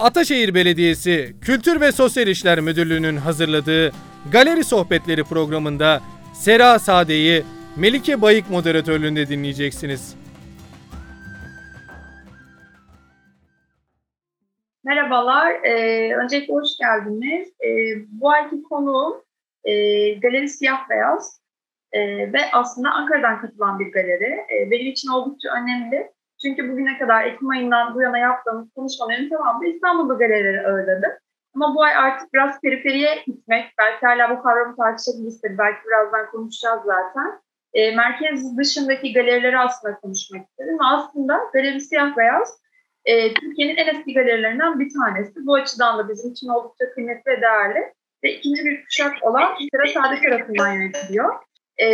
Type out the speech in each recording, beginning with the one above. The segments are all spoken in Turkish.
Ataşehir Belediyesi Kültür ve Sosyal İşler Müdürlüğü'nün hazırladığı Galeri Sohbetleri programında Sera Sade'yi Melike Bayık moderatörlüğünde dinleyeceksiniz. Merhabalar, ee, öncelikle hoş geldiniz. Ee, bu ayki konuğum e, Galeri Siyah Beyaz e, ve aslında Ankara'dan katılan bir galeri. E, benim için oldukça önemli. Çünkü bugüne kadar Ekim ayından bu yana yaptığımız konuşmaların tamamı İstanbul'da galerileri ağırladım. Ama bu ay artık biraz periferiye gitmek, belki hala bu kavramı tartışabiliriz, belki birazdan konuşacağız zaten. E, merkez dışındaki galerileri aslında konuşmak istedim. Ve aslında Galeri Siyah Beyaz e, Türkiye'nin en eski galerilerinden bir tanesi. Bu açıdan da bizim için oldukça kıymetli ve değerli. Ve ikinci bir kuşak olan Sıra Sade tarafından yönetiliyor. E,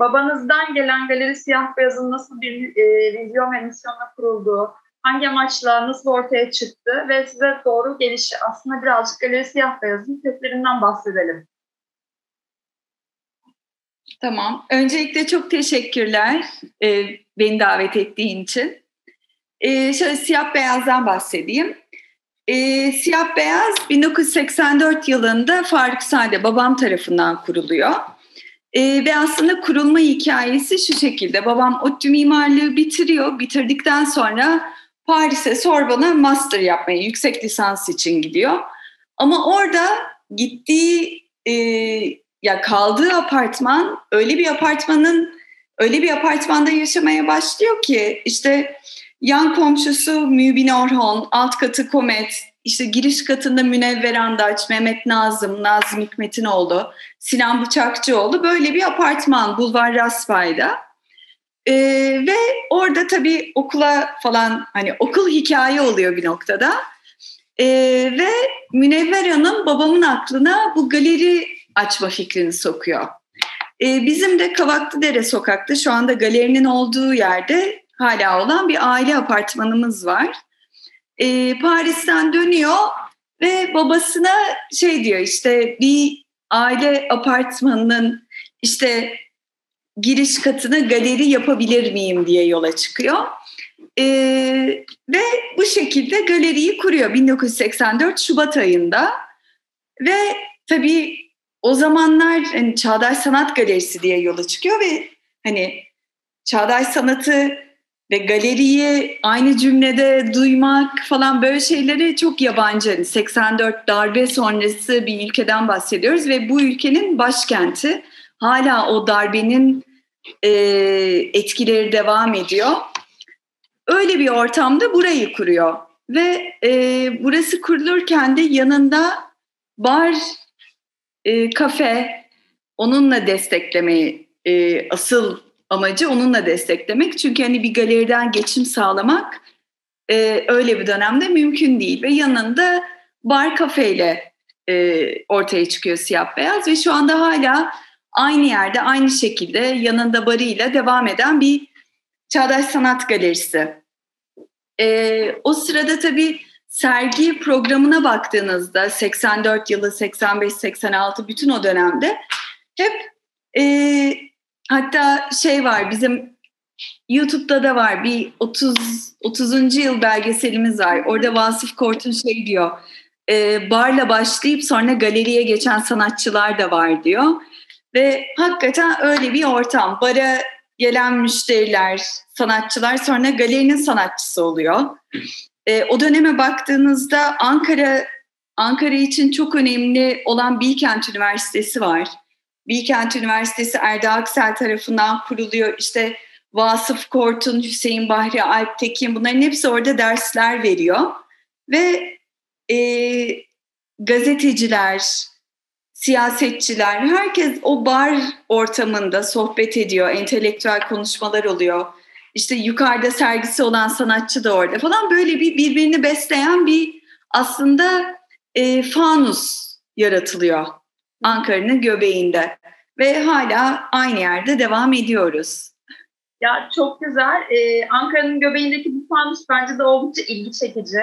babanızdan gelen Galeri Siyah Beyaz'ın nasıl bir e, vizyon ve misyonla kurulduğu, hangi amaçla nasıl ortaya çıktı ve size doğru gelişi aslında birazcık Galeri Siyah Beyaz'ın köklerinden bahsedelim. Tamam. Öncelikle çok teşekkürler e, beni davet ettiğin için. E, şöyle siyah beyazdan bahsedeyim. E, siyah beyaz 1984 yılında Faruk Sade babam tarafından kuruluyor. E, ve aslında kurulma hikayesi şu şekilde. Babam ODTÜ mimarlığı bitiriyor. Bitirdikten sonra Paris'e Sorbon'a master yapmaya, yüksek lisans için gidiyor. Ama orada gittiği, e, ya kaldığı apartman öyle bir apartmanın, öyle bir apartmanda yaşamaya başlıyor ki işte yan komşusu Mübin Orhon, alt katı Komet, işte giriş katında Münevver Andaç, Mehmet Nazım, Nazım Hikmetinoğlu, Sinan Bıçakçıoğlu böyle bir apartman Bulvar Raspay'da. Ee, ve orada tabii okula falan hani okul hikaye oluyor bir noktada. Ee, ve Münevver Hanım babamın aklına bu galeri açma fikrini sokuyor. Ee, bizim de Kavaklıdere sokakta şu anda galerinin olduğu yerde hala olan bir aile apartmanımız var e, Paris'ten dönüyor ve babasına şey diyor işte bir aile apartmanının işte giriş katına galeri yapabilir miyim diye yola çıkıyor. E, ve bu şekilde galeriyi kuruyor 1984 Şubat ayında. Ve tabii o zamanlar hani Çağdaş Sanat Galerisi diye yola çıkıyor ve hani Çağdaş Sanatı ve galeriyi aynı cümlede duymak falan böyle şeyleri çok yabancı. 84 hani darbe sonrası bir ülkeden bahsediyoruz ve bu ülkenin başkenti hala o darbenin e, etkileri devam ediyor. Öyle bir ortamda burayı kuruyor ve e, burası kurulurken de yanında bar, e, kafe onunla desteklemeyi e, asıl amacı onunla desteklemek. Çünkü hani bir galeriden geçim sağlamak e, öyle bir dönemde mümkün değil. Ve yanında bar kafeyle e, ortaya çıkıyor siyah beyaz ve şu anda hala aynı yerde aynı şekilde yanında barıyla devam eden bir Çağdaş Sanat Galerisi. E, o sırada tabii sergi programına baktığınızda 84 yılı, 85-86 bütün o dönemde hep e, Hatta şey var bizim YouTube'da da var bir 30 30. yıl belgeselimiz var. Orada Vasıf Kort'un şey diyor. E, barla başlayıp sonra galeriye geçen sanatçılar da var diyor. Ve hakikaten öyle bir ortam. Bara gelen müşteriler, sanatçılar sonra galerinin sanatçısı oluyor. E, o döneme baktığınızda Ankara Ankara için çok önemli olan Bilkent Üniversitesi var. Bilkent Üniversitesi Erda Aksel tarafından kuruluyor. İşte Vasıf Kortun, Hüseyin Bahri Alptekin bunların hepsi orada dersler veriyor. Ve e, gazeteciler, siyasetçiler, herkes o bar ortamında sohbet ediyor, entelektüel konuşmalar oluyor. İşte yukarıda sergisi olan sanatçı da orada falan böyle bir birbirini besleyen bir aslında e, fanus yaratılıyor Ankara'nın göbeğinde ve hala aynı yerde devam ediyoruz. Ya çok güzel. Ee, Ankara'nın göbeğindeki bu fanus bence de oldukça ilgi çekici.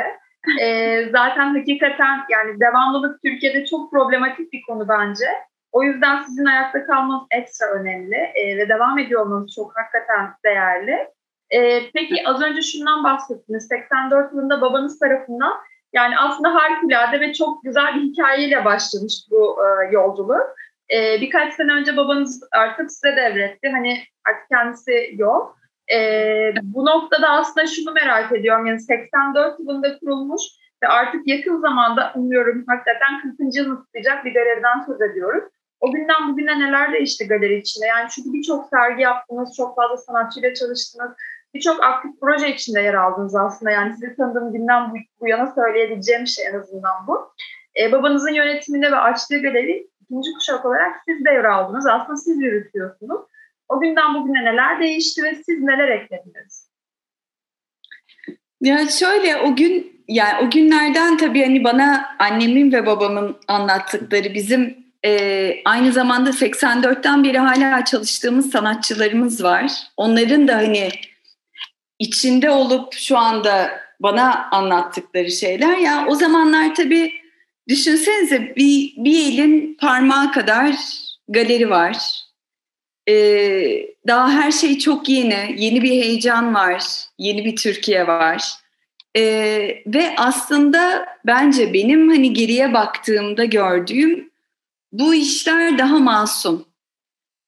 Ee, zaten hakikaten yani devamlılık Türkiye'de çok problematik bir konu bence. O yüzden sizin ayakta kalmanız ekstra önemli ee, ve devam ediyor olmanız çok hakikaten değerli. Ee, peki az önce şundan bahsettiniz. 84 yılında babanız tarafından Yani aslında harikulade ve çok güzel bir hikayeyle başlamış bu e, yolculuk. E, birkaç sene önce babanız artık size devretti. Hani artık kendisi yok. E, bu noktada aslında şunu merak ediyorum. Yani 84 yılında kurulmuş ve artık yakın zamanda umuyorum hakikaten 40. yılını tutacak bir galeriden söz ediyoruz. O günden bugüne neler değişti galeri içinde? Yani çünkü birçok sergi yaptınız, çok fazla sanatçıyla çalıştınız, birçok aktif proje içinde yer aldınız aslında. Yani sizi tanıdığım günden bu, bu yana söyleyebileceğim şey en azından bu. Ee, babanızın yönetiminde ve açtığı galeri ikinci kuşak olarak siz devraldınız. Aslında siz yürütüyorsunuz. O günden bugüne neler değişti ve siz neler eklediniz? Ya şöyle o gün yani o günlerden tabii hani bana annemin ve babamın anlattıkları bizim e, aynı zamanda 84'ten beri hala çalıştığımız sanatçılarımız var. Onların da hani içinde olup şu anda bana anlattıkları şeyler ya o zamanlar tabii düşünsenize bir, bir elin parmağı kadar galeri var. Ee, daha her şey çok yeni, yeni bir heyecan var, yeni bir Türkiye var. Ee, ve aslında bence benim hani geriye baktığımda gördüğüm bu işler daha masum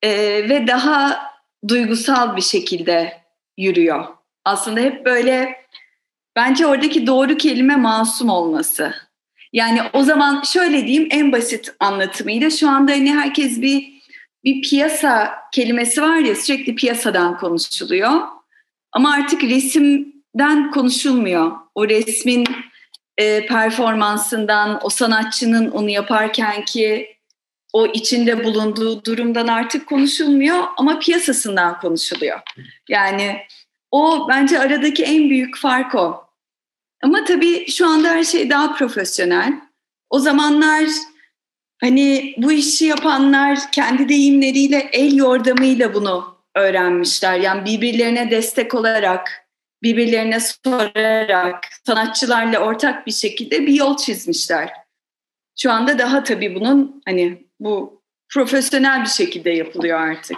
ee, ve daha duygusal bir şekilde yürüyor. Aslında hep böyle bence oradaki doğru kelime masum olması. Yani o zaman şöyle diyeyim en basit anlatımıyla şu anda hani herkes bir bir piyasa kelimesi var ya sürekli piyasadan konuşuluyor. Ama artık resimden konuşulmuyor. O resmin e, performansından, o sanatçının onu yaparken ki o içinde bulunduğu durumdan artık konuşulmuyor ama piyasasından konuşuluyor. Yani o bence aradaki en büyük fark o. Ama tabii şu anda her şey daha profesyonel. O zamanlar hani bu işi yapanlar kendi deyimleriyle el yordamıyla bunu öğrenmişler. Yani birbirlerine destek olarak, birbirlerine sorarak, sanatçılarla ortak bir şekilde bir yol çizmişler. Şu anda daha tabii bunun hani bu profesyonel bir şekilde yapılıyor artık.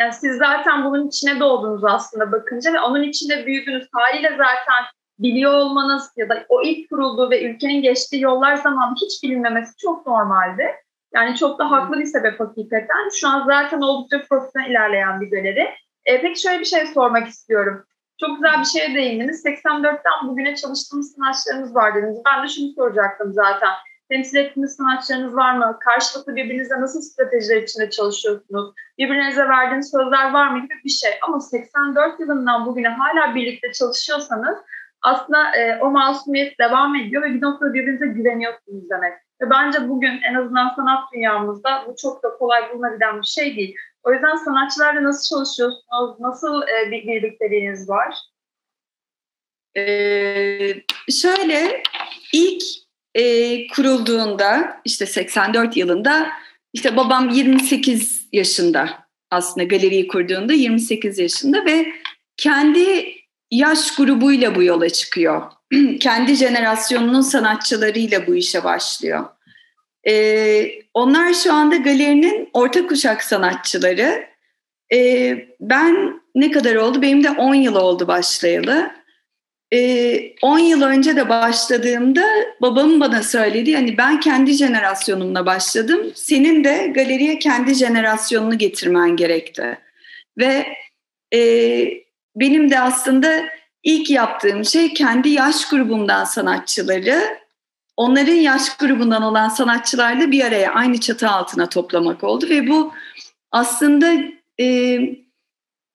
Yani siz zaten bunun içine doğdunuz aslında bakınca ve onun içinde büyüdünüz. Haliyle zaten biliyor olmanız ya da o ilk kurulduğu ve ülkenin geçtiği yollar zamanında hiç bilinmemesi çok normaldi. Yani çok da haklı bir sebep hakikaten. Şu an zaten oldukça profesyonel ilerleyen bir galeri. E, peki şöyle bir şey sormak istiyorum. Çok güzel bir şeye değindiniz. 84'ten bugüne çalıştığımız sanatçılarımız var dediniz. Ben de şunu soracaktım zaten. Temsil ettiğiniz sanatçılarınız var mı? Karşılıklı birbirinizle nasıl stratejiler içinde çalışıyorsunuz? Birbirinize verdiğiniz sözler var mı gibi bir şey. Ama 84 yılından bugüne hala birlikte çalışıyorsanız aslında e, o masumiyet devam ediyor ve bir noktada birbirinize güveniyorsunuz demek. Ve bence bugün en azından sanat dünyamızda bu çok da kolay bulunabilen bir şey değil. O yüzden sanatçılarla nasıl çalışıyorsunuz? Nasıl e, bir birlikteliğiniz var? Ee, şöyle ilk e, kurulduğunda işte 84 yılında işte babam 28 yaşında aslında galeriyi kurduğunda 28 yaşında ve kendi yaş grubuyla bu yola çıkıyor. kendi jenerasyonunun sanatçılarıyla bu işe başlıyor. Ee, onlar şu anda galerinin orta kuşak sanatçıları. Ee, ben ne kadar oldu? Benim de 10 yıl oldu başlayalı. 10 ee, yıl önce de başladığımda babamın bana söyledi hani ben kendi jenerasyonumla başladım. Senin de galeriye kendi jenerasyonunu getirmen gerekti. Ve e, benim de aslında ilk yaptığım şey kendi yaş grubumdan sanatçıları onların yaş grubundan olan sanatçılarla bir araya aynı çatı altına toplamak oldu ve bu aslında e,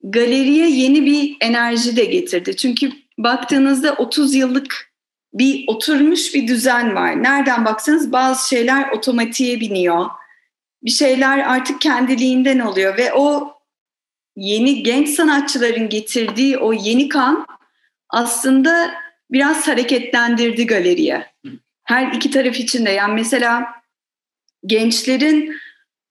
galeriye yeni bir enerji de getirdi. Çünkü baktığınızda 30 yıllık bir oturmuş bir düzen var. Nereden baksanız bazı şeyler otomatiğe biniyor. Bir şeyler artık kendiliğinden oluyor ve o yeni genç sanatçıların getirdiği o yeni kan aslında biraz hareketlendirdi galeriye. Her iki taraf için de yani mesela gençlerin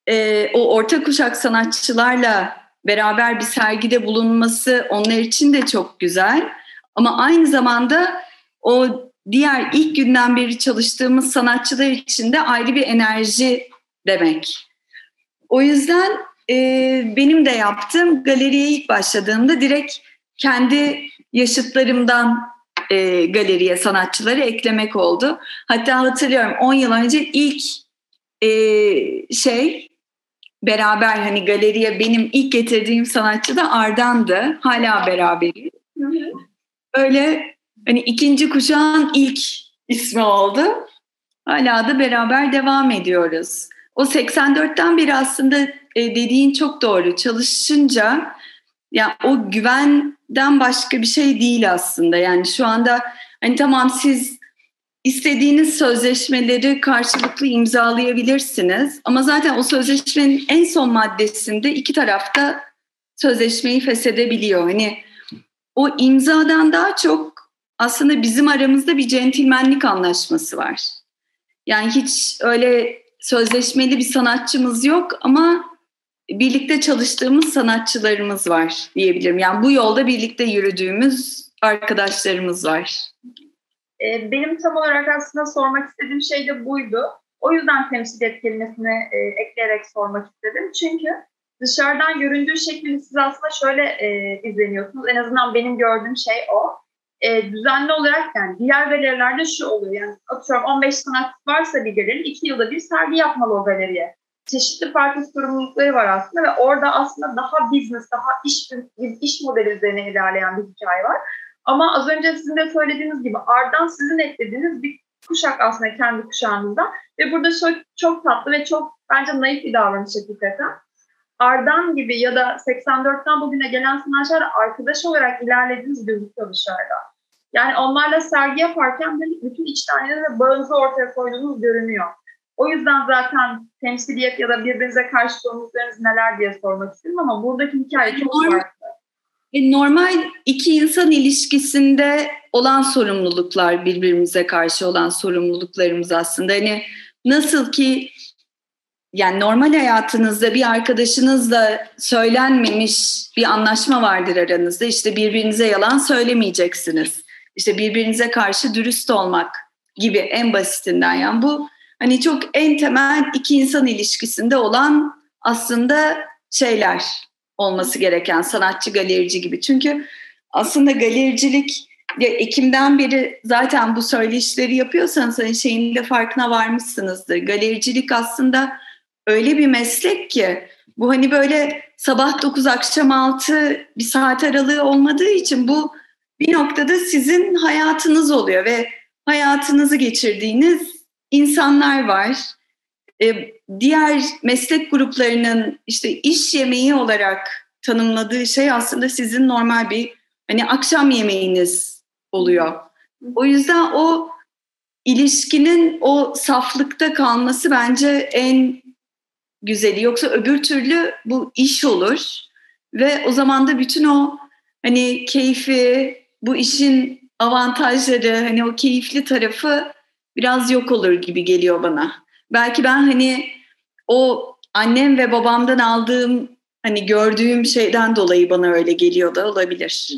e, o orta kuşak sanatçılarla beraber bir sergide bulunması onlar için de çok güzel. Ama aynı zamanda o diğer ilk günden beri çalıştığımız sanatçılar için de ayrı bir enerji demek. O yüzden e, benim de yaptığım galeriye ilk başladığımda direkt kendi yaşıtlarımdan e, galeriye sanatçıları eklemek oldu. Hatta hatırlıyorum 10 yıl önce ilk e, şey beraber hani galeriye benim ilk getirdiğim sanatçı da Ardan'dı. Hala beraberiz. Öyle hani ikinci kuşağın ilk ismi oldu. Hala da beraber devam ediyoruz. O 84'ten beri aslında e, dediğin çok doğru. Çalışınca yani o güvenden başka bir şey değil aslında. Yani şu anda hani tamam siz istediğiniz sözleşmeleri karşılıklı imzalayabilirsiniz. Ama zaten o sözleşmenin en son maddesinde iki tarafta sözleşmeyi feshedebiliyor. Hani o imzadan daha çok aslında bizim aramızda bir centilmenlik anlaşması var. Yani hiç öyle sözleşmeli bir sanatçımız yok ama birlikte çalıştığımız sanatçılarımız var diyebilirim. Yani bu yolda birlikte yürüdüğümüz arkadaşlarımız var. Ee, benim tam olarak aslında sormak istediğim şey de buydu. O yüzden temsiliyet kelimesini e, ekleyerek sormak istedim. Çünkü dışarıdan göründüğü şekilde siz aslında şöyle e, izleniyorsunuz. En azından benim gördüğüm şey o. E, düzenli olarak yani diğer galerilerde şu oluyor. Yani atıyorum 15 sanatçı varsa bir galerinin 2 yılda bir sergi yapmalı o galeriye. Çeşitli farklı sorumlulukları var aslında ve orada aslında daha business, daha iş, iş modeli üzerine ilerleyen bir hikaye var. Ama az önce sizin de söylediğiniz gibi Ardan sizin eklediğiniz bir kuşak aslında kendi kuşağınızda. Ve burada çok, çok tatlı ve çok bence naif bir davranış hakikaten. Ardan gibi ya da 84'ten bugüne gelen sanatçılarla arkadaş olarak ilerlediğiniz gözüküyor dışarıda. Yani onlarla sergi yaparken de bütün içtenliğinizi ve bağınızı ortaya koyduğunuz görünüyor. O yüzden zaten temsiliyet ya da birbirinize karşı sorumluluklarınız neler diye sormak istedim ama buradaki hikaye çok farklı. E, normal iki insan ilişkisinde olan sorumluluklar birbirimize karşı olan sorumluluklarımız aslında. Hani nasıl ki yani normal hayatınızda bir arkadaşınızla söylenmemiş bir anlaşma vardır aranızda. İşte birbirinize yalan söylemeyeceksiniz. İşte birbirinize karşı dürüst olmak gibi en basitinden. Yani bu hani çok en temel iki insan ilişkisinde olan aslında şeyler olması gereken sanatçı galerici gibi. Çünkü aslında galericilik ya Ekim'den beri zaten bu söyleşileri yapıyorsanız hani şeyin de farkına varmışsınızdır. Galericilik aslında öyle bir meslek ki bu hani böyle sabah 9 akşam 6 bir saat aralığı olmadığı için bu bir noktada sizin hayatınız oluyor ve hayatınızı geçirdiğiniz insanlar var. Ee, diğer meslek gruplarının işte iş yemeği olarak tanımladığı şey aslında sizin normal bir hani akşam yemeğiniz oluyor. O yüzden o ilişkinin o saflıkta kalması bence en güzeli. Yoksa öbür türlü bu iş olur ve o zaman da bütün o hani keyfi, bu işin avantajları, hani o keyifli tarafı biraz yok olur gibi geliyor bana. Belki ben hani o annem ve babamdan aldığım hani gördüğüm şeyden dolayı bana öyle geliyor da olabilir.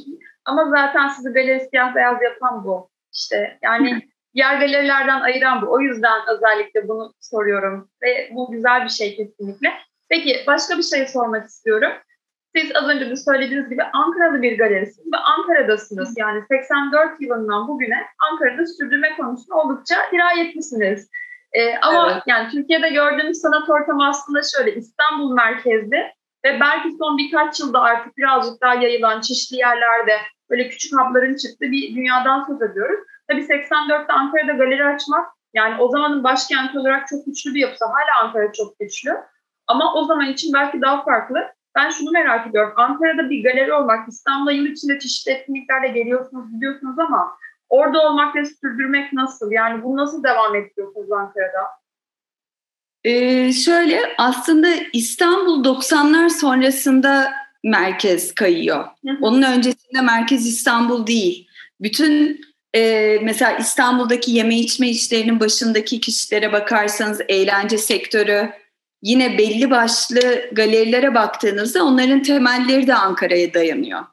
Ama zaten sizi galeri siyah beyaz yapan bu. İşte yani diğer galerilerden ayıran bu. O yüzden özellikle bunu soruyorum ve bu güzel bir şey kesinlikle. Peki başka bir şey sormak istiyorum. Siz az önce de söylediğiniz gibi Ankara'da bir galerisiniz ve Ankara'dasınız. Yani 84 yılından bugüne Ankara'da sürdürme konusunda oldukça dirayetlisiniz. Ee, ama evet. yani Türkiye'de gördüğümüz sanat ortamı aslında şöyle İstanbul merkezli ve belki son birkaç yılda artık birazcık daha yayılan çeşitli yerlerde böyle küçük hapların çıktığı bir dünyadan söz ediyoruz. Tabii 84'te Ankara'da galeri açmak yani o zamanın başkenti olarak çok güçlü bir yapısı. Hala Ankara çok güçlü. Ama o zaman için belki daha farklı. Ben şunu merak ediyorum. Ankara'da bir galeri olmak, İstanbul'a yıl içinde çeşitli etkinliklerle geliyorsunuz, gidiyorsunuz ama orada olmak ve sürdürmek nasıl? Yani bunu nasıl devam ediyorsunuz Ankara'da? Ee, şöyle aslında İstanbul 90'lar sonrasında merkez kayıyor. Hı hı. Onun öncesinde merkez İstanbul değil. Bütün e, mesela İstanbul'daki yeme içme işlerinin başındaki kişilere bakarsanız eğlence sektörü yine belli başlı galerilere baktığınızda onların temelleri de Ankara'ya dayanıyor.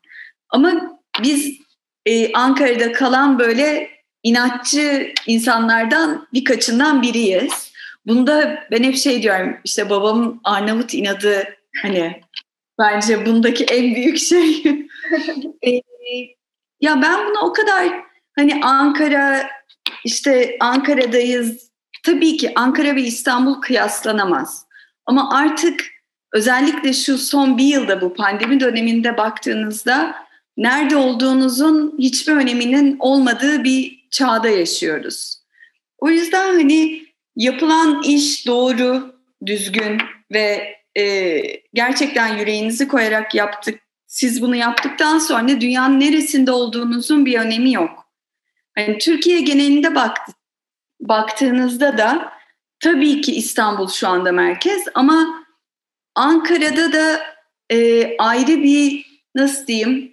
Ama biz e, Ankara'da kalan böyle inatçı insanlardan birkaçından biriyiz. Bunda ben hep şey diyorum işte babamın Arnavut inadı hani bence bundaki en büyük şey. e, ya ben bunu o kadar hani Ankara işte Ankara'dayız. Tabii ki Ankara ve İstanbul kıyaslanamaz. Ama artık özellikle şu son bir yılda bu pandemi döneminde baktığınızda nerede olduğunuzun hiçbir öneminin olmadığı bir çağda yaşıyoruz. O yüzden hani yapılan iş doğru, düzgün ve e, gerçekten yüreğinizi koyarak yaptık. Siz bunu yaptıktan sonra dünyanın neresinde olduğunuzun bir önemi yok. Hani Türkiye genelinde baktı, baktığınızda da tabii ki İstanbul şu anda merkez ama Ankara'da da e, ayrı bir nasıl diyeyim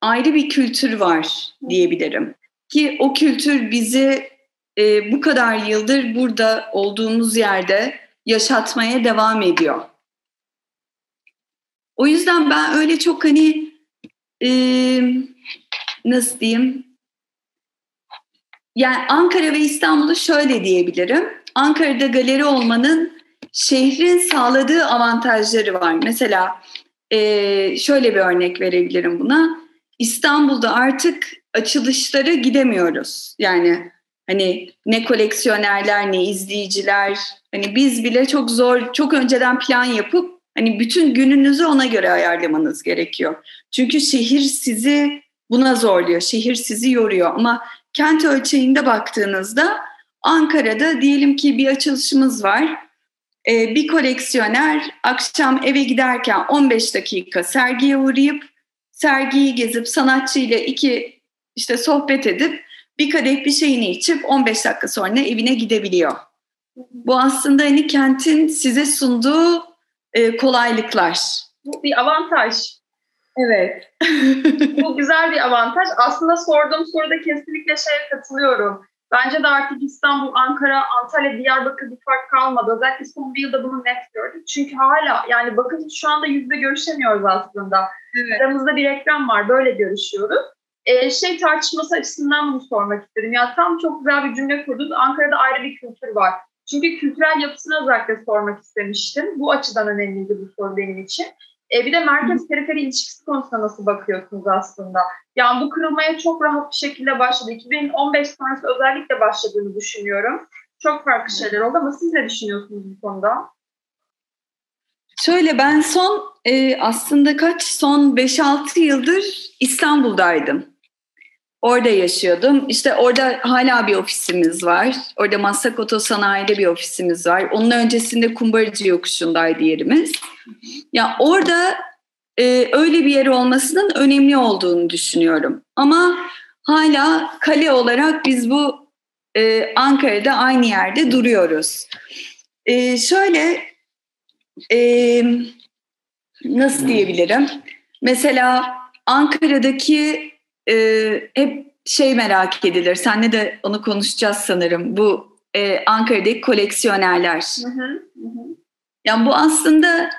ayrı bir kültür var diyebilirim. Ki o kültür bizi e, bu kadar yıldır burada olduğumuz yerde yaşatmaya devam ediyor. O yüzden ben öyle çok hani e, nasıl diyeyim yani Ankara ve İstanbul'u şöyle diyebilirim. Ankara'da galeri olmanın şehrin sağladığı avantajları var. Mesela e, şöyle bir örnek verebilirim buna. İstanbul'da artık açılışlara gidemiyoruz. Yani hani ne koleksiyonerler ne izleyiciler hani biz bile çok zor çok önceden plan yapıp hani bütün gününüzü ona göre ayarlamanız gerekiyor. Çünkü şehir sizi buna zorluyor. Şehir sizi yoruyor ama kent ölçeğinde baktığınızda Ankara'da diyelim ki bir açılışımız var. Ee, bir koleksiyoner akşam eve giderken 15 dakika sergiye uğrayıp sergiyi gezip sanatçıyla iki işte sohbet edip bir kadeh bir şeyini içip 15 dakika sonra evine gidebiliyor. Bu aslında hani kentin size sunduğu e, kolaylıklar. Bu bir avantaj. Evet. Bu güzel bir avantaj. Aslında sorduğum soruda kesinlikle şeye katılıyorum. Bence de artık İstanbul, Ankara, Antalya, Diyarbakır bir fark kalmadı. Özellikle son bir yılda bunu net gördük. Çünkü hala yani bakın şu anda yüzde görüşemiyoruz aslında. Evet. Aramızda bir ekran var. Böyle görüşüyoruz. Ee, şey tartışması açısından bunu sormak istedim. Ya tam çok güzel bir cümle kurdunuz. Ankara'da ayrı bir kültür var. Çünkü kültürel yapısını özellikle sormak istemiştim. Bu açıdan önemliydi bu soru benim için. E, bir de merkez periferi ilişkisi konusuna nasıl bakıyorsunuz aslında? Yani bu kırılmaya çok rahat bir şekilde başladı. 2015 sonrası özellikle başladığını düşünüyorum. Çok farklı şeyler oldu ama siz ne düşünüyorsunuz bu konuda? Şöyle ben son e, aslında kaç son 5-6 yıldır İstanbul'daydım. Orada yaşıyordum. İşte orada hala bir ofisimiz var. Orada Maslak Otosanayi'de bir ofisimiz var. Onun öncesinde Kumbaracı Yokuşu'ndaydı yerimiz. Ya orada e, öyle bir yer olmasının önemli olduğunu düşünüyorum. Ama hala kale olarak biz bu e, Ankara'da aynı yerde duruyoruz. E, şöyle e, nasıl diyebilirim? Mesela Ankara'daki e, hep şey merak edilir. Senle de onu konuşacağız sanırım. Bu e, Ankara'daki koleksiyonerler. Hı hı, hı. Yani bu aslında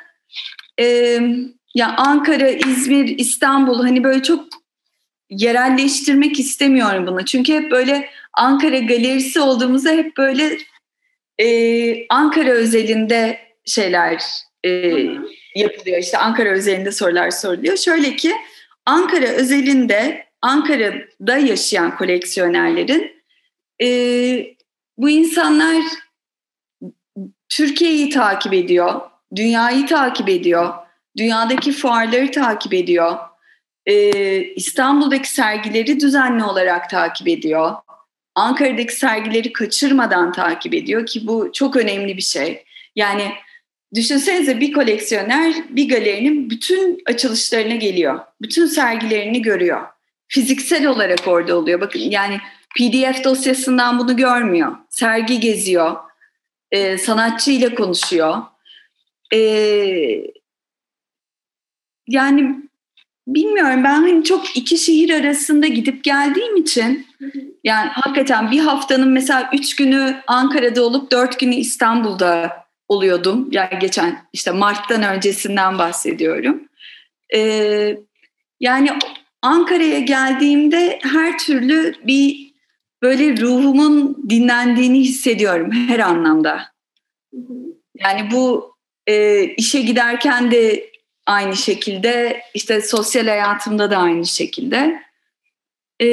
e, ya Ankara, İzmir, İstanbul hani böyle çok yerelleştirmek istemiyorum bunu. Çünkü hep böyle Ankara galerisi olduğumuzda hep böyle e, Ankara özelinde şeyler e, yapılıyor. İşte Ankara özelinde sorular soruluyor. Şöyle ki Ankara özelinde Ankara'da yaşayan koleksiyonerlerin e, bu insanlar Türkiye'yi takip ediyor, dünyayı takip ediyor, dünyadaki fuarları takip ediyor, e, İstanbul'daki sergileri düzenli olarak takip ediyor, Ankara'daki sergileri kaçırmadan takip ediyor ki bu çok önemli bir şey. Yani düşünsenize bir koleksiyoner bir galerinin bütün açılışlarına geliyor, bütün sergilerini görüyor fiziksel olarak orada oluyor. Bakın yani PDF dosyasından bunu görmüyor. Sergi geziyor, e, sanatçı ile konuşuyor. E, yani bilmiyorum ben hani çok iki şehir arasında gidip geldiğim için yani hakikaten bir haftanın mesela üç günü Ankara'da olup dört günü İstanbul'da oluyordum. Yani geçen işte Mart'tan öncesinden bahsediyorum. Ee, yani Ankara'ya geldiğimde her türlü bir böyle ruhumun dinlendiğini hissediyorum her anlamda. Yani bu e, işe giderken de aynı şekilde, işte sosyal hayatımda da aynı şekilde. E,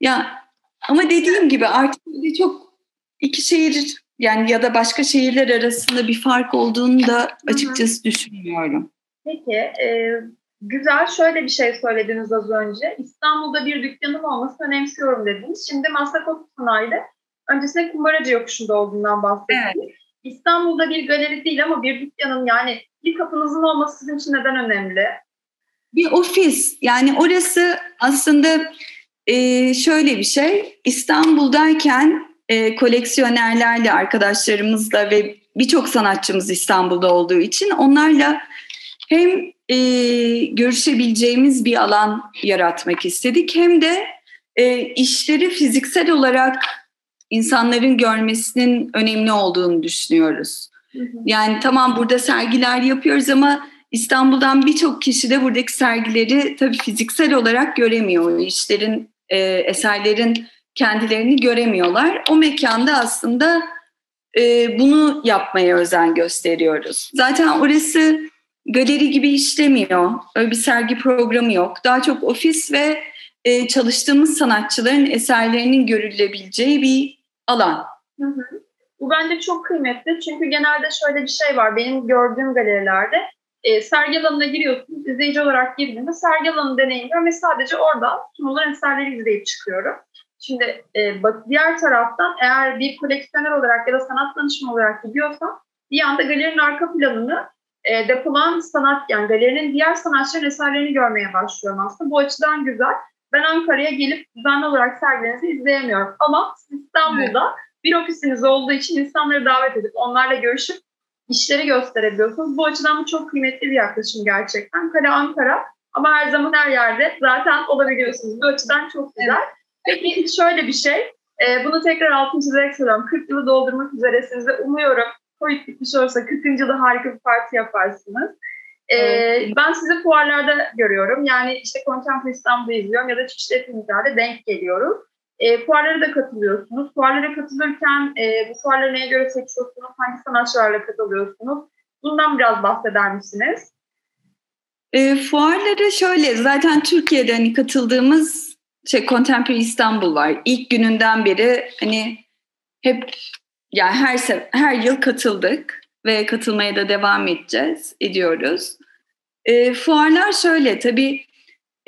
Ya ama dediğim gibi artık çok iki şehir yani ya da başka şehirler arasında bir fark olduğunu da açıkçası düşünmüyorum. Peki, e, güzel. Şöyle bir şey söylediniz az önce. İstanbul'da bir dükkanın olması önemsiyorum dediniz. Şimdi Maslak Sanayi'de öncesinde Kumbaracı Yokuşu'nda olduğundan bahsettiniz. Evet. İstanbul'da bir galeri değil ama bir dükkanın yani bir kapınızın olması sizin için neden önemli? Bir ofis. Yani orası aslında e, şöyle bir şey. İstanbul'dayken e, koleksiyonerlerle, arkadaşlarımızla ve birçok sanatçımız İstanbul'da olduğu için onlarla hem e, görüşebileceğimiz bir alan yaratmak istedik hem de e, işleri fiziksel olarak insanların görmesinin önemli olduğunu düşünüyoruz. Yani tamam burada sergiler yapıyoruz ama İstanbul'dan birçok kişi de buradaki sergileri tabii fiziksel olarak göremiyor. işlerin, e, eserlerin kendilerini göremiyorlar. O mekanda aslında e, bunu yapmaya özen gösteriyoruz. Zaten orası galeri gibi işlemiyor. Öyle bir sergi programı yok. Daha çok ofis ve e, çalıştığımız sanatçıların eserlerinin görülebileceği bir alan. Hı hı. Bu bence çok kıymetli çünkü genelde şöyle bir şey var benim gördüğüm galerilerde e, sergi alanına giriyorsunuz, izleyici olarak girdiğinde sergi alanı deneyimliyorum ve sadece orada sunulan eserleri izleyip çıkıyorum. Şimdi e, diğer taraftan eğer bir koleksiyoner olarak ya da sanat danışmanı olarak gidiyorsam bir anda galerinin arka planını e, depolan sanat yani galerinin diğer sanatçıların eserlerini görmeye başlıyorum aslında. Bu açıdan güzel. Ben Ankara'ya gelip düzenli olarak sergilerinizi izleyemiyorum. Ama İstanbul'da evet. bir ofisiniz olduğu için insanları davet edip onlarla görüşüp işleri gösterebiliyorsunuz. Bu açıdan bu çok kıymetli bir yaklaşım gerçekten. Kale Ankara ama her zaman her yerde zaten olabiliyorsunuz. Bu açıdan çok güzel. Evet. Peki şöyle bir şey, e, bunu tekrar altın çizerek soruyorum. 40 yılı doldurmak üzeresiniz ve umuyorum Covid bitmiş olursa 40. yılı harika bir parti yaparsınız. E, evet. Ben sizi fuarlarda görüyorum. Yani işte Contemporary İstanbul'da izliyorum ya da çeşitli etkinliklerde denk geliyorum. E, fuarlara da katılıyorsunuz. Fuarlara katılırken e, bu fuarları neye göre seçiyorsunuz? Hangi sanatçılarla katılıyorsunuz? Bundan biraz bahseder misiniz? E, fuarlara şöyle, zaten Türkiye'de hani katıldığımız şey Contemporary İstanbul var. İlk gününden beri hani hep yani her her yıl katıldık ve katılmaya da devam edeceğiz, ediyoruz. E, fuarlar şöyle tabii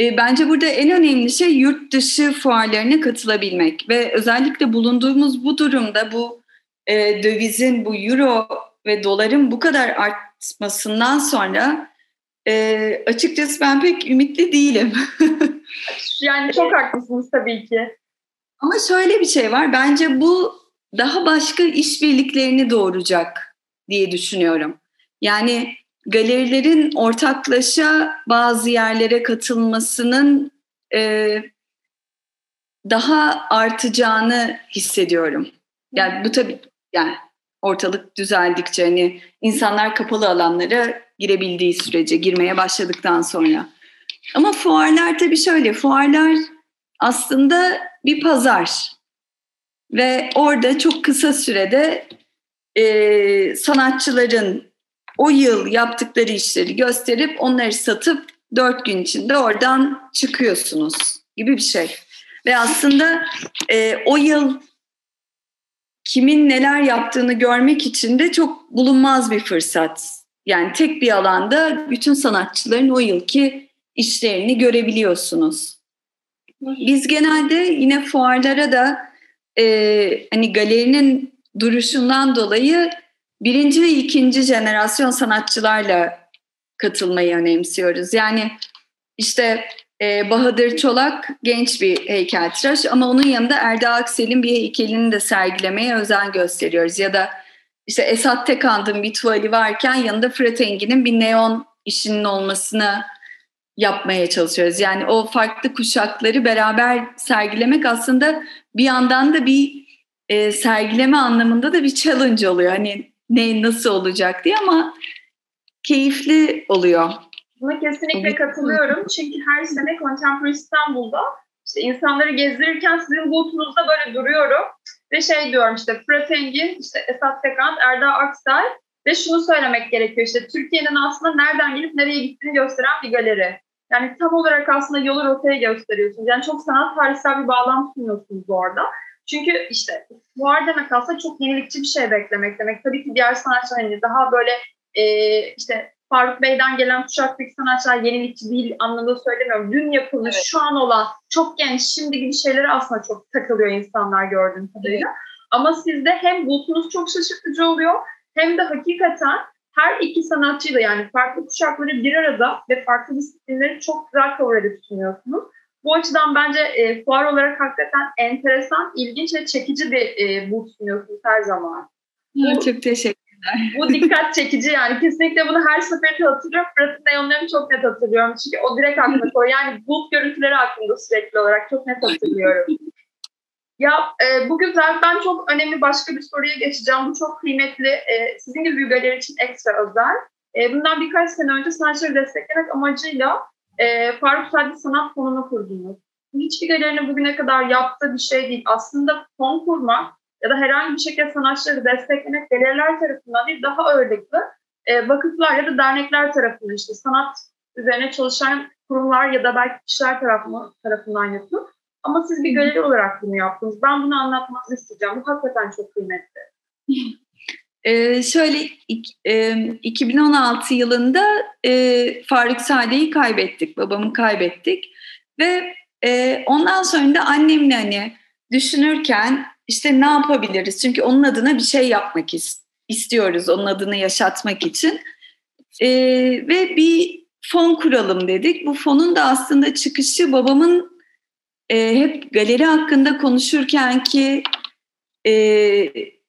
e, bence burada en önemli şey yurt dışı fuarlarına katılabilmek ve özellikle bulunduğumuz bu durumda bu e, dövizin, bu euro ve doların bu kadar artmasından sonra e, açıkçası ben pek ümitli değilim. yani çok haklısınız tabii ki. Ama şöyle bir şey var. Bence bu daha başka işbirliklerini doğuracak diye düşünüyorum. Yani galerilerin ortaklaşa bazı yerlere katılmasının e, daha artacağını hissediyorum. Yani bu tabii yani ortalık düzeldikçe hani insanlar kapalı alanlara girebildiği sürece girmeye başladıktan sonra. Ama fuarlar tabii şöyle fuarlar aslında bir pazar ve orada çok kısa sürede e, sanatçıların o yıl yaptıkları işleri gösterip onları satıp dört gün içinde oradan çıkıyorsunuz gibi bir şey. Ve aslında e, o yıl kimin neler yaptığını görmek için de çok bulunmaz bir fırsat. Yani tek bir alanda bütün sanatçıların o yılki işlerini görebiliyorsunuz. Biz genelde yine fuarlara da e, hani galerinin duruşundan dolayı birinci ve ikinci jenerasyon sanatçılarla katılmayı önemsiyoruz. Yani işte e, Bahadır Çolak genç bir heykeltıraş ama onun yanında Erda Aksel'in bir heykelini de sergilemeye özen gösteriyoruz. Ya da işte Esat Tekand'ın bir tuvali varken yanında Fırat Engin'in bir neon işinin olmasını yapmaya çalışıyoruz. Yani o farklı kuşakları beraber sergilemek aslında bir yandan da bir e, sergileme anlamında da bir challenge oluyor. Hani ne nasıl olacak diye ama keyifli oluyor. Buna kesinlikle katılıyorum. Çünkü her sene Contemporary İstanbul'da işte insanları gezdirirken sizin booth'unuzda böyle duruyorum. Ve şey diyorum işte Fırat Engin, işte Esat Tekant, Erda Aksel ve şunu söylemek gerekiyor işte Türkiye'nin aslında nereden gelip nereye gittiğini gösteren bir galeri. Yani tam olarak aslında yolu rotaya gösteriyorsunuz. Yani çok sanat tarihsel bir bağlam sunuyorsunuz bu arada. Çünkü işte fuar demek aslında çok yenilikçi bir şey beklemek demek. Tabii ki diğer sanatçılar hani daha böyle e, işte Faruk Bey'den gelen kuşaktaki sanatçılar yenilikçi değil anlamında söylemiyorum. Dün yapılmış, evet. şu an olan, çok genç, şimdi gibi şeylere aslında çok takılıyor insanlar gördüğüm kadarıyla. Evet. Ama sizde hem bultunuz çok şaşırtıcı oluyor hem de hakikaten her iki sanatçıyı da yani farklı kuşakları bir arada ve farklı disiplinleri çok güzel cover edip sunuyorsunuz. Bu açıdan bence e, fuar olarak hakikaten enteresan, ilginç ve çekici bir e, booth sunuyorsunuz her zaman. Bu, çok teşekkürler. Bu dikkat çekici yani. Kesinlikle bunu her seferinde hatırlıyorum. Fırat'ın neonlarını çok net hatırlıyorum. Çünkü o direkt aklıma koyuyor. Yani booth görüntüleri aklımda sürekli olarak çok net hatırlıyorum. Ya e, bugün zaten çok önemli başka bir soruya geçeceğim. Bu çok kıymetli. E, sizin gibi bir için ekstra özel. E, bundan birkaç sene önce sanatçıları desteklemek amacıyla e, Faruk Sadri Sanat Fonu'nu kurdunuz. Hiçbir galerinin bugüne kadar yaptığı bir şey değil. Aslında fon kurmak ya da herhangi bir şekilde sanatçıları desteklemek galeriler tarafından değil, daha ağırlıklı e, vakıflar ya da dernekler tarafından işte sanat üzerine çalışan kurumlar ya da belki kişiler tarafından, tarafından yapılır. Ama siz bir galeri olarak bunu yaptınız. Ben bunu anlatmanızı isteyeceğim. Bu hakikaten çok kıymetli. Ee, şöyle e, 2016 yılında e, Faruk Sade'yi kaybettik, babamı kaybettik ve e, ondan sonra da annemle hani düşünürken işte ne yapabiliriz? Çünkü onun adına bir şey yapmak istiyoruz, onun adını yaşatmak için e, ve bir fon kuralım dedik. Bu fonun da aslında çıkışı babamın e, hep galeri hakkında konuşurken ki e,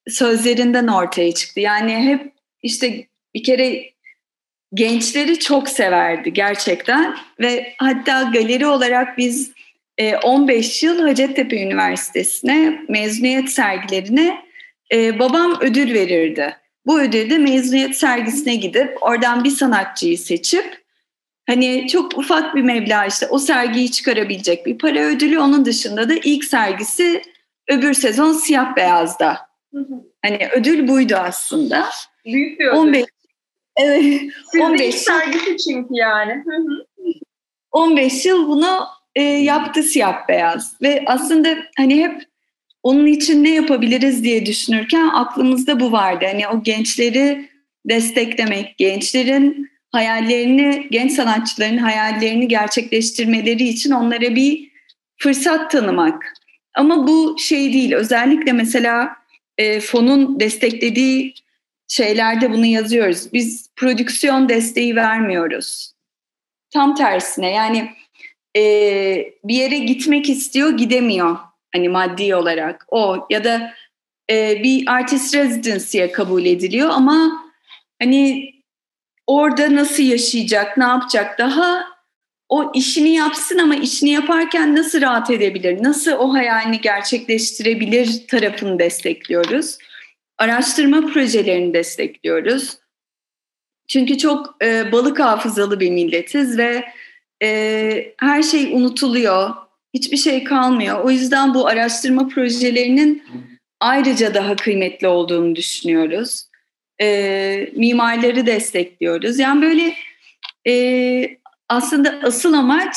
sözlerinden ortaya çıktı. Yani hep işte bir kere gençleri çok severdi gerçekten ve hatta galeri olarak biz 15 e, yıl Hacettepe Üniversitesi'ne mezuniyet sergilerine e, babam ödül verirdi. Bu ödülde mezuniyet sergisine gidip oradan bir sanatçıyı seçip Hani çok ufak bir meblağ işte o sergiyi çıkarabilecek bir para ödülü. Onun dışında da ilk sergisi öbür sezon siyah beyazda. Hani ödül buydu aslında. Büyük bir ödül. 15 Evet. Sizin 15 sergisi çünkü yani. 15 yıl bunu e, yaptı siyah beyaz ve aslında hani hep onun için ne yapabiliriz diye düşünürken aklımızda bu vardı. Hani o gençleri desteklemek, gençlerin hayallerini, genç sanatçıların hayallerini gerçekleştirmeleri için onlara bir fırsat tanımak. Ama bu şey değil. Özellikle mesela e, fonun desteklediği şeylerde bunu yazıyoruz. Biz prodüksiyon desteği vermiyoruz. Tam tersine yani e, bir yere gitmek istiyor gidemiyor hani maddi olarak o ya da e, bir artist residency'ye kabul ediliyor ama hani orada nasıl yaşayacak, ne yapacak daha o işini yapsın ama işini yaparken nasıl rahat edebilir, nasıl o hayalini gerçekleştirebilir tarafını destekliyoruz. Araştırma projelerini destekliyoruz. Çünkü çok e, balık hafızalı bir milletiz ve e, her şey unutuluyor, hiçbir şey kalmıyor. O yüzden bu araştırma projelerinin ayrıca daha kıymetli olduğunu düşünüyoruz e, mimarları destekliyoruz. Yani böyle e, aslında asıl amaç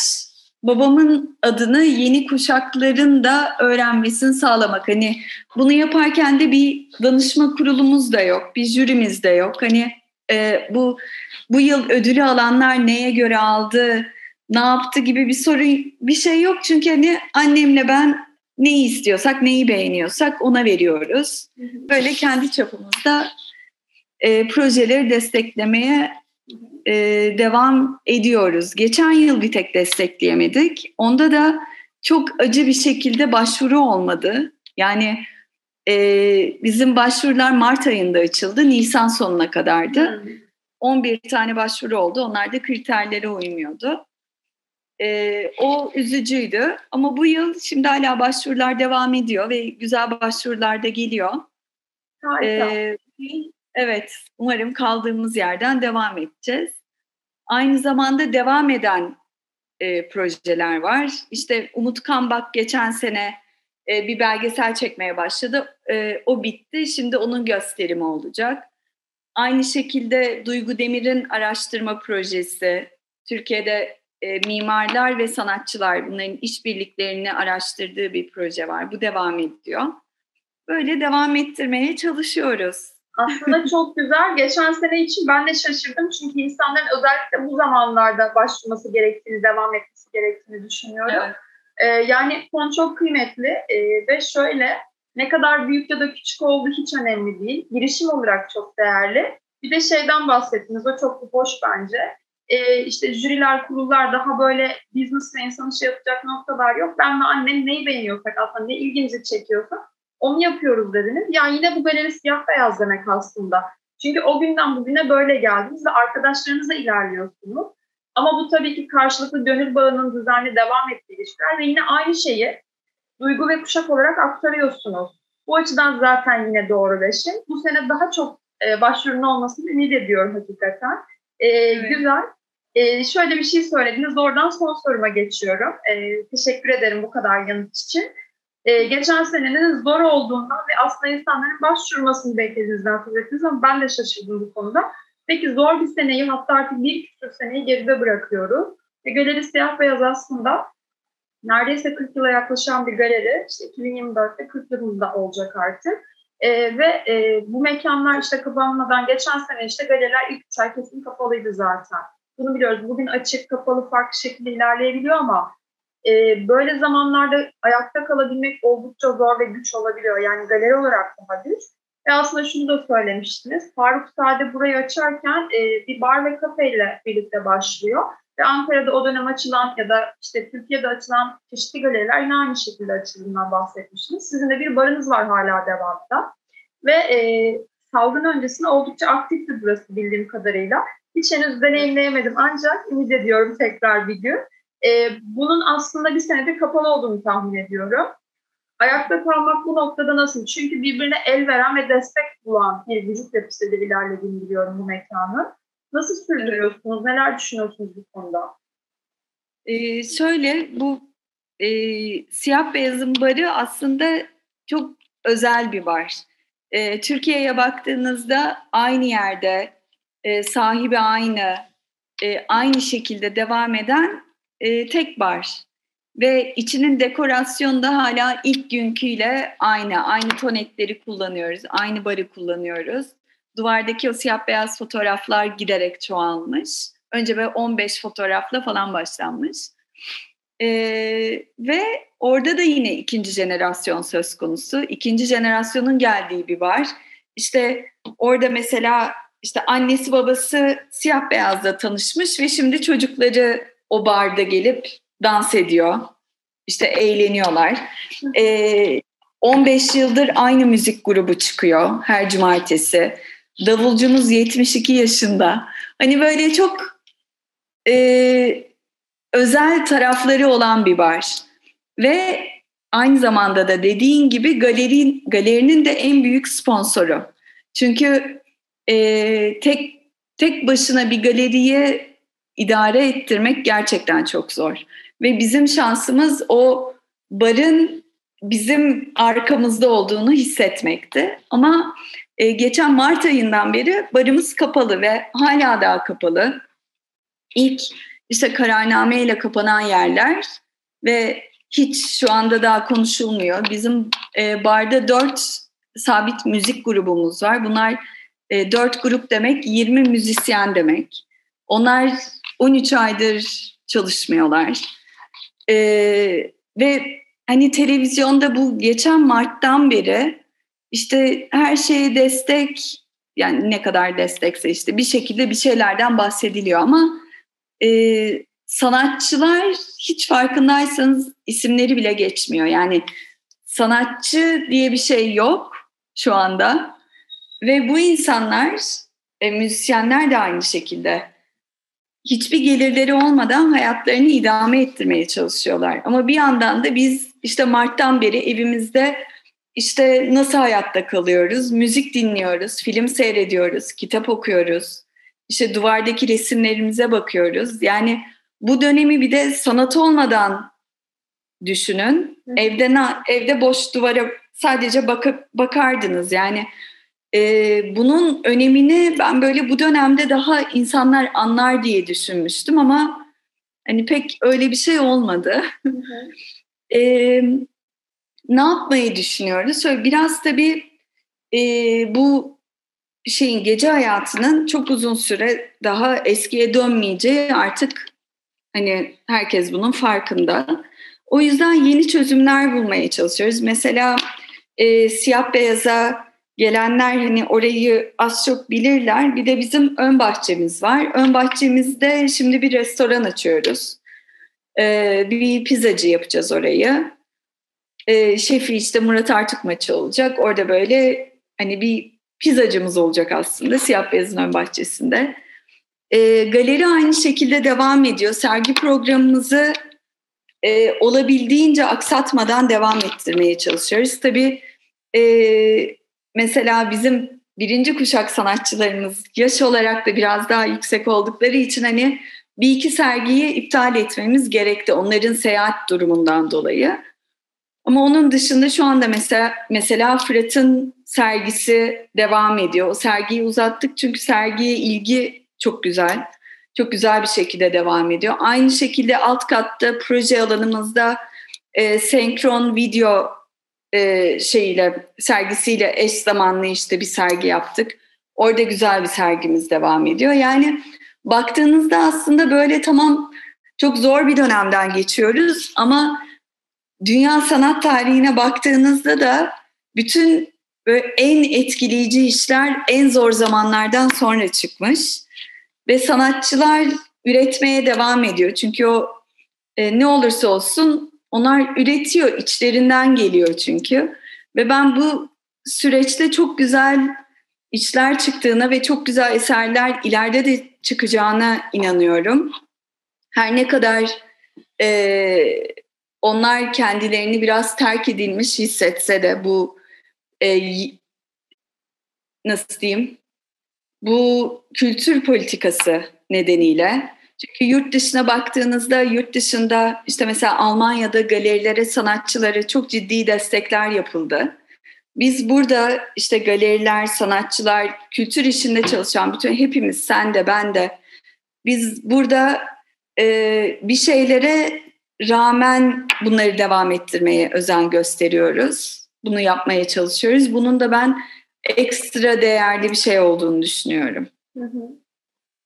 babamın adını yeni kuşakların da öğrenmesini sağlamak. Hani bunu yaparken de bir danışma kurulumuz da yok, bir jürimiz de yok. Hani e, bu bu yıl ödülü alanlar neye göre aldı, ne yaptı gibi bir soru bir şey yok. Çünkü hani annemle ben neyi istiyorsak, neyi beğeniyorsak ona veriyoruz. Böyle kendi çapımızda e, projeleri desteklemeye e, devam ediyoruz. Geçen yıl bir tek destekleyemedik. Onda da çok acı bir şekilde başvuru olmadı. Yani e, bizim başvurular Mart ayında açıldı, Nisan sonuna kadardı. 11 tane başvuru oldu. Onlar da kriterlere uymuyordu. E, o üzücüydü. Ama bu yıl şimdi hala başvurular devam ediyor ve güzel başvurular da geliyor. Harika. E, Evet, umarım kaldığımız yerden devam edeceğiz. Aynı zamanda devam eden e, projeler var. İşte Umut Kambak geçen sene e, bir belgesel çekmeye başladı. E, o bitti, şimdi onun gösterimi olacak. Aynı şekilde Duygu Demir'in araştırma projesi, Türkiye'de e, mimarlar ve sanatçılar bunların işbirliklerini araştırdığı bir proje var. Bu devam ediyor. Böyle devam ettirmeye çalışıyoruz. Aslında çok güzel. Geçen sene için ben de şaşırdım. Çünkü insanların özellikle bu zamanlarda başlaması gerektiğini, devam etmesi gerektiğini düşünüyorum. Evet. Ee, yani konu çok kıymetli ee, ve şöyle ne kadar büyük ya da küçük olduğu hiç önemli değil. Girişim olarak çok değerli. Bir de şeyden bahsettiniz, o çok hoş bence. Ee, işte jüriler, kurullar daha böyle business ve insanı şey yapacak noktalar yok. Ben ve annem neyi beğeniyorsak aslında ne ilginizi çekiyorsa onu yapıyoruz dediniz. Yani yine bu galeri siyah beyaz demek aslında. Çünkü o günden bugüne böyle geldiniz ve arkadaşlarınızla ilerliyorsunuz. Ama bu tabii ki karşılıklı gönül bağının düzenli devam ettiği ilişkiler ve yine aynı şeyi duygu ve kuşak olarak aktarıyorsunuz. Bu açıdan zaten yine doğru beşim. Bu sene daha çok e, başvurunun olmasını ümit ediyorum hakikaten. E, evet. Güzel. E, şöyle bir şey söylediniz. Oradan son soruma geçiyorum. E, teşekkür ederim bu kadar yanıt için. E, geçen senenin zor olduğundan ve aslında insanların başvurmasını beklediğinizden söz ettiniz ama ben de şaşırdım bu konuda. Peki zor bir seneyi hatta artık bir küsur seneyi geride bırakıyoruz. E, galeri siyah beyaz aslında neredeyse 40 yıla yaklaşan bir galeri. İşte 2024'te 40 yılında olacak artık. E, ve e, bu mekanlar işte kapanmadan geçen sene işte galeriler ilk üç ay kesin kapalıydı zaten. Bunu biliyoruz. Bugün açık, kapalı, farklı şekilde ilerleyebiliyor ama e, böyle zamanlarda ayakta kalabilmek oldukça zor ve güç olabiliyor. Yani galeri olarak daha güç. Ve aslında şunu da söylemiştiniz. Faruk Sade burayı açarken e, bir bar ve kafe ile birlikte başlıyor. Ve Ankara'da o dönem açılan ya da işte Türkiye'de açılan çeşitli galeriler yine aynı şekilde açıldığından bahsetmiştiniz. Sizin de bir barınız var hala devamda. Ve e, salgın öncesinde oldukça aktifti burası bildiğim kadarıyla. Hiç henüz deneyimleyemedim ancak ümit ediyorum tekrar bir gün. E, bunun aslında bir senedir kapalı olduğunu tahmin ediyorum. Ayakta kalmak bu noktada nasıl? Çünkü birbirine el veren ve destek bulan bir vücut yapısıyla ilerlediğini biliyorum bu mekanın. Nasıl sürdürüyorsunuz? Neler düşünüyorsunuz bu konuda? Ee, şöyle bu e, siyah beyazın barı aslında çok özel bir bar. E, Türkiye'ye baktığınızda aynı yerde e, sahibi aynı, e, aynı şekilde devam eden e, tek bar. Ve içinin dekorasyonu da hala ilk günküyle aynı. Aynı tonetleri kullanıyoruz, aynı barı kullanıyoruz. Duvardaki o siyah beyaz fotoğraflar giderek çoğalmış. Önce böyle 15 fotoğrafla falan başlanmış. Ee, ve orada da yine ikinci jenerasyon söz konusu. İkinci jenerasyonun geldiği bir bar. İşte orada mesela işte annesi babası siyah beyazla tanışmış ve şimdi çocukları o barda gelip dans ediyor. İşte eğleniyorlar. Ee, 15 yıldır aynı müzik grubu çıkıyor her cumartesi. Davulcumuz 72 yaşında. Hani böyle çok e, özel tarafları olan bir bar. Ve aynı zamanda da dediğin gibi galeri, galerinin de en büyük sponsoru. Çünkü e, tek tek başına bir galeriyi idare ettirmek gerçekten çok zor. Ve bizim şansımız o barın bizim arkamızda olduğunu hissetmekti. Ama e, geçen Mart ayından beri barımız kapalı ve hala daha kapalı. İlk işte kararname ile kapanan yerler ve hiç şu anda daha konuşulmuyor. Bizim e, barda dört sabit müzik grubumuz var. Bunlar e, dört grup demek 20 müzisyen demek. Onlar 13 aydır çalışmıyorlar. E, ve hani televizyonda bu geçen Mart'tan beri işte her şeye destek yani ne kadar destekse işte bir şekilde bir şeylerden bahsediliyor ama e, sanatçılar hiç farkındaysanız isimleri bile geçmiyor. Yani sanatçı diye bir şey yok şu anda ve bu insanlar e, müzisyenler de aynı şekilde hiçbir gelirleri olmadan hayatlarını idame ettirmeye çalışıyorlar. Ama bir yandan da biz işte Mart'tan beri evimizde işte nasıl hayatta kalıyoruz? Müzik dinliyoruz, film seyrediyoruz, kitap okuyoruz. İşte duvardaki resimlerimize bakıyoruz. Yani bu dönemi bir de sanat olmadan düşünün. Evde evde boş duvara sadece bakıp bakardınız. Yani e, bunun önemini ben böyle bu dönemde daha insanlar anlar diye düşünmüştüm ama Hani pek öyle bir şey olmadı. e, ne yapmayı düşünüyoruz? Şöyle biraz tabii e, bu şeyin gece hayatının çok uzun süre daha eskiye dönmeyeceği artık hani herkes bunun farkında. O yüzden yeni çözümler bulmaya çalışıyoruz. Mesela e, siyah beyaza gelenler hani orayı az çok bilirler. Bir de bizim ön bahçemiz var. Ön bahçemizde şimdi bir restoran açıyoruz. Ee, bir pizzacı yapacağız orayı. Ee, şefi işte Murat Artuk maçı olacak. Orada böyle hani bir pizzacımız olacak aslında siyah beyazın ön bahçesinde. Ee, galeri aynı şekilde devam ediyor. Sergi programımızı e, olabildiğince aksatmadan devam ettirmeye çalışıyoruz. Tabii e, mesela bizim birinci kuşak sanatçılarımız yaş olarak da biraz daha yüksek oldukları için hani bir iki sergiyi iptal etmemiz gerekti onların seyahat durumundan dolayı. Ama onun dışında şu anda mesela mesela Fırat'ın sergisi devam ediyor. O sergiyi uzattık çünkü sergiye ilgi çok güzel. Çok güzel bir şekilde devam ediyor. Aynı şekilde alt katta proje alanımızda e, senkron video e, şeyiyle sergisiyle eş zamanlı işte bir sergi yaptık. Orada güzel bir sergimiz devam ediyor. Yani baktığınızda aslında böyle tamam çok zor bir dönemden geçiyoruz ama dünya sanat tarihine baktığınızda da bütün böyle en etkileyici işler en zor zamanlardan sonra çıkmış ve sanatçılar üretmeye devam ediyor. Çünkü o e, ne olursa olsun onlar üretiyor, içlerinden geliyor çünkü. Ve ben bu süreçte çok güzel işler çıktığına ve çok güzel eserler ileride de çıkacağına inanıyorum. Her ne kadar e, onlar kendilerini biraz terk edilmiş hissetse de bu e, nasıl diyeyim bu kültür politikası nedeniyle çünkü yurt dışına baktığınızda yurt dışında işte mesela Almanya'da galerilere, sanatçılara çok ciddi destekler yapıldı. Biz burada işte galeriler, sanatçılar, kültür işinde çalışan bütün hepimiz, sen de ben de biz burada e, bir şeylere rağmen bunları devam ettirmeye özen gösteriyoruz. Bunu yapmaya çalışıyoruz. Bunun da ben ekstra değerli bir şey olduğunu düşünüyorum. Hı hı.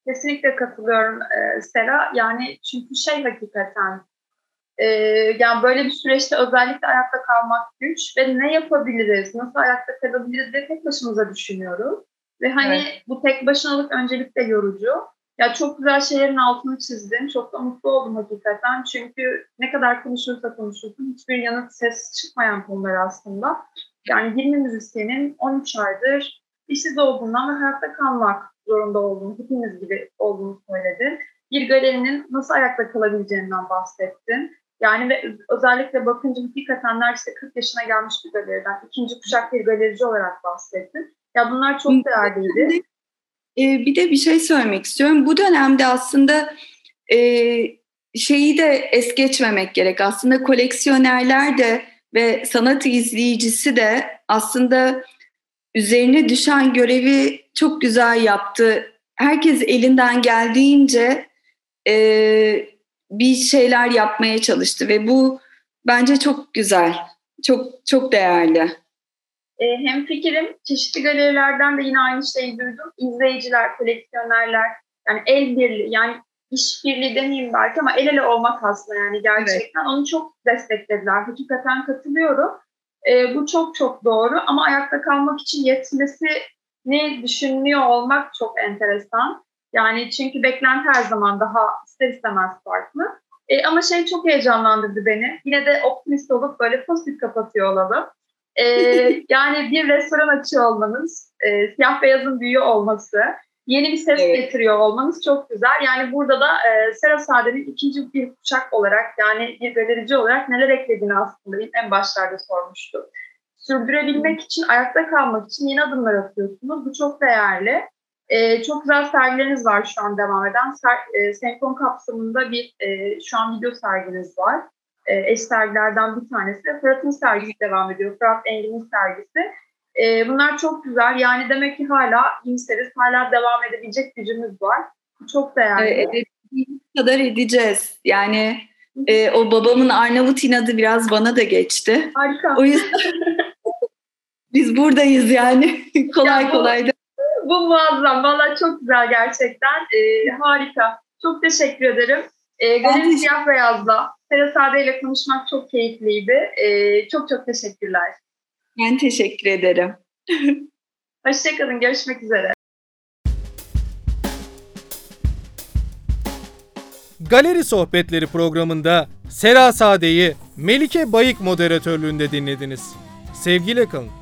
Kesinlikle katılıyorum e, Sera. Yani çünkü şey hakikaten e, yani böyle bir süreçte özellikle ayakta kalmak güç ve ne yapabiliriz, nasıl ayakta kalabiliriz diye tek başımıza düşünüyoruz. Ve hani evet. bu tek başınalık öncelikle yorucu. Ya çok güzel şeylerin altını çizdim. Çok da mutlu oldum hakikaten. Çünkü ne kadar konuşursa konuşursun hiçbir yanıt ses çıkmayan konular aslında. Yani 20 müzisyenin 13 aydır işsiz olduğundan ve hayatta kalmak zorunda olduğunu, hepimiz gibi olduğunu söyledi. Bir galerinin nasıl ayakta kalabileceğinden bahsettin. Yani ve özellikle bakınca hakikaten neredeyse 40 yaşına gelmiş bir galeriden, ikinci kuşak bir galerici olarak bahsettin. Ya bunlar çok değerliydi. E, bir de bir şey söylemek istiyorum. Bu dönemde aslında e, şeyi de es geçmemek gerek. Aslında koleksiyonerler de ve sanat izleyicisi de aslında üzerine düşen görevi çok güzel yaptı. Herkes elinden geldiğince e, bir şeyler yapmaya çalıştı ve bu bence çok güzel, çok çok değerli. E, hem fikrim çeşitli galerilerden de yine aynı şeyi duydum. İzleyiciler, koleksiyonerler, yani el birliği, yani işbirliği demeyeyim belki ama el ele olmak aslında yani gerçekten. Evet. Onu çok desteklediler. Hakikaten katılıyorum. E, bu çok çok doğru ama ayakta kalmak için yetmesi ne düşünülüyor olmak çok enteresan. Yani çünkü beklenti her zaman daha ister istemez farklı. E, ama şey çok heyecanlandırdı beni. Yine de optimist olup böyle pozitif kapatıyor olalım. E, yani bir restoran açıyor olmanız, e, siyah beyazın büyüğü olması, yeni bir ses evet. getiriyor olmanız çok güzel. Yani burada da e, Sera Sade'nin ikinci bir kuşak olarak yani bir galerici olarak neler eklediğini aslında en başlarda sormuştu. Sürdürebilmek için, ayakta kalmak için yeni adımlar atıyorsunuz. Bu çok değerli. E, çok güzel sergileriniz var şu an devam eden. Ser, e, Senkron kapsamında bir e, şu an video serginiz var. E, eş sergilerden bir tanesi. Fırat'ın sergisi devam ediyor. Fırat Engin'in sergisi. E, bunlar çok güzel. Yani demek ki hala iyimseriz. Hala devam edebilecek gücümüz var. Çok değerli. Evet, kadar edeceğiz. Yani e, o babamın Arnavut inadı biraz bana da geçti. Harika. O yüzden biz buradayız yani. kolay Ya bu- kolay da. Bu muazzam. Valla çok güzel gerçekten. Ee, harika. Çok teşekkür ederim. Galeri teşekkür- Siyah Beyaz'la Sera Sade ile konuşmak çok keyifliydi. Ee, çok çok teşekkürler. Ben teşekkür ederim. Hoşçakalın. Görüşmek üzere. Galeri Sohbetleri programında Sera Sade'yi Melike Bayık moderatörlüğünde dinlediniz. Sevgiyle kalın.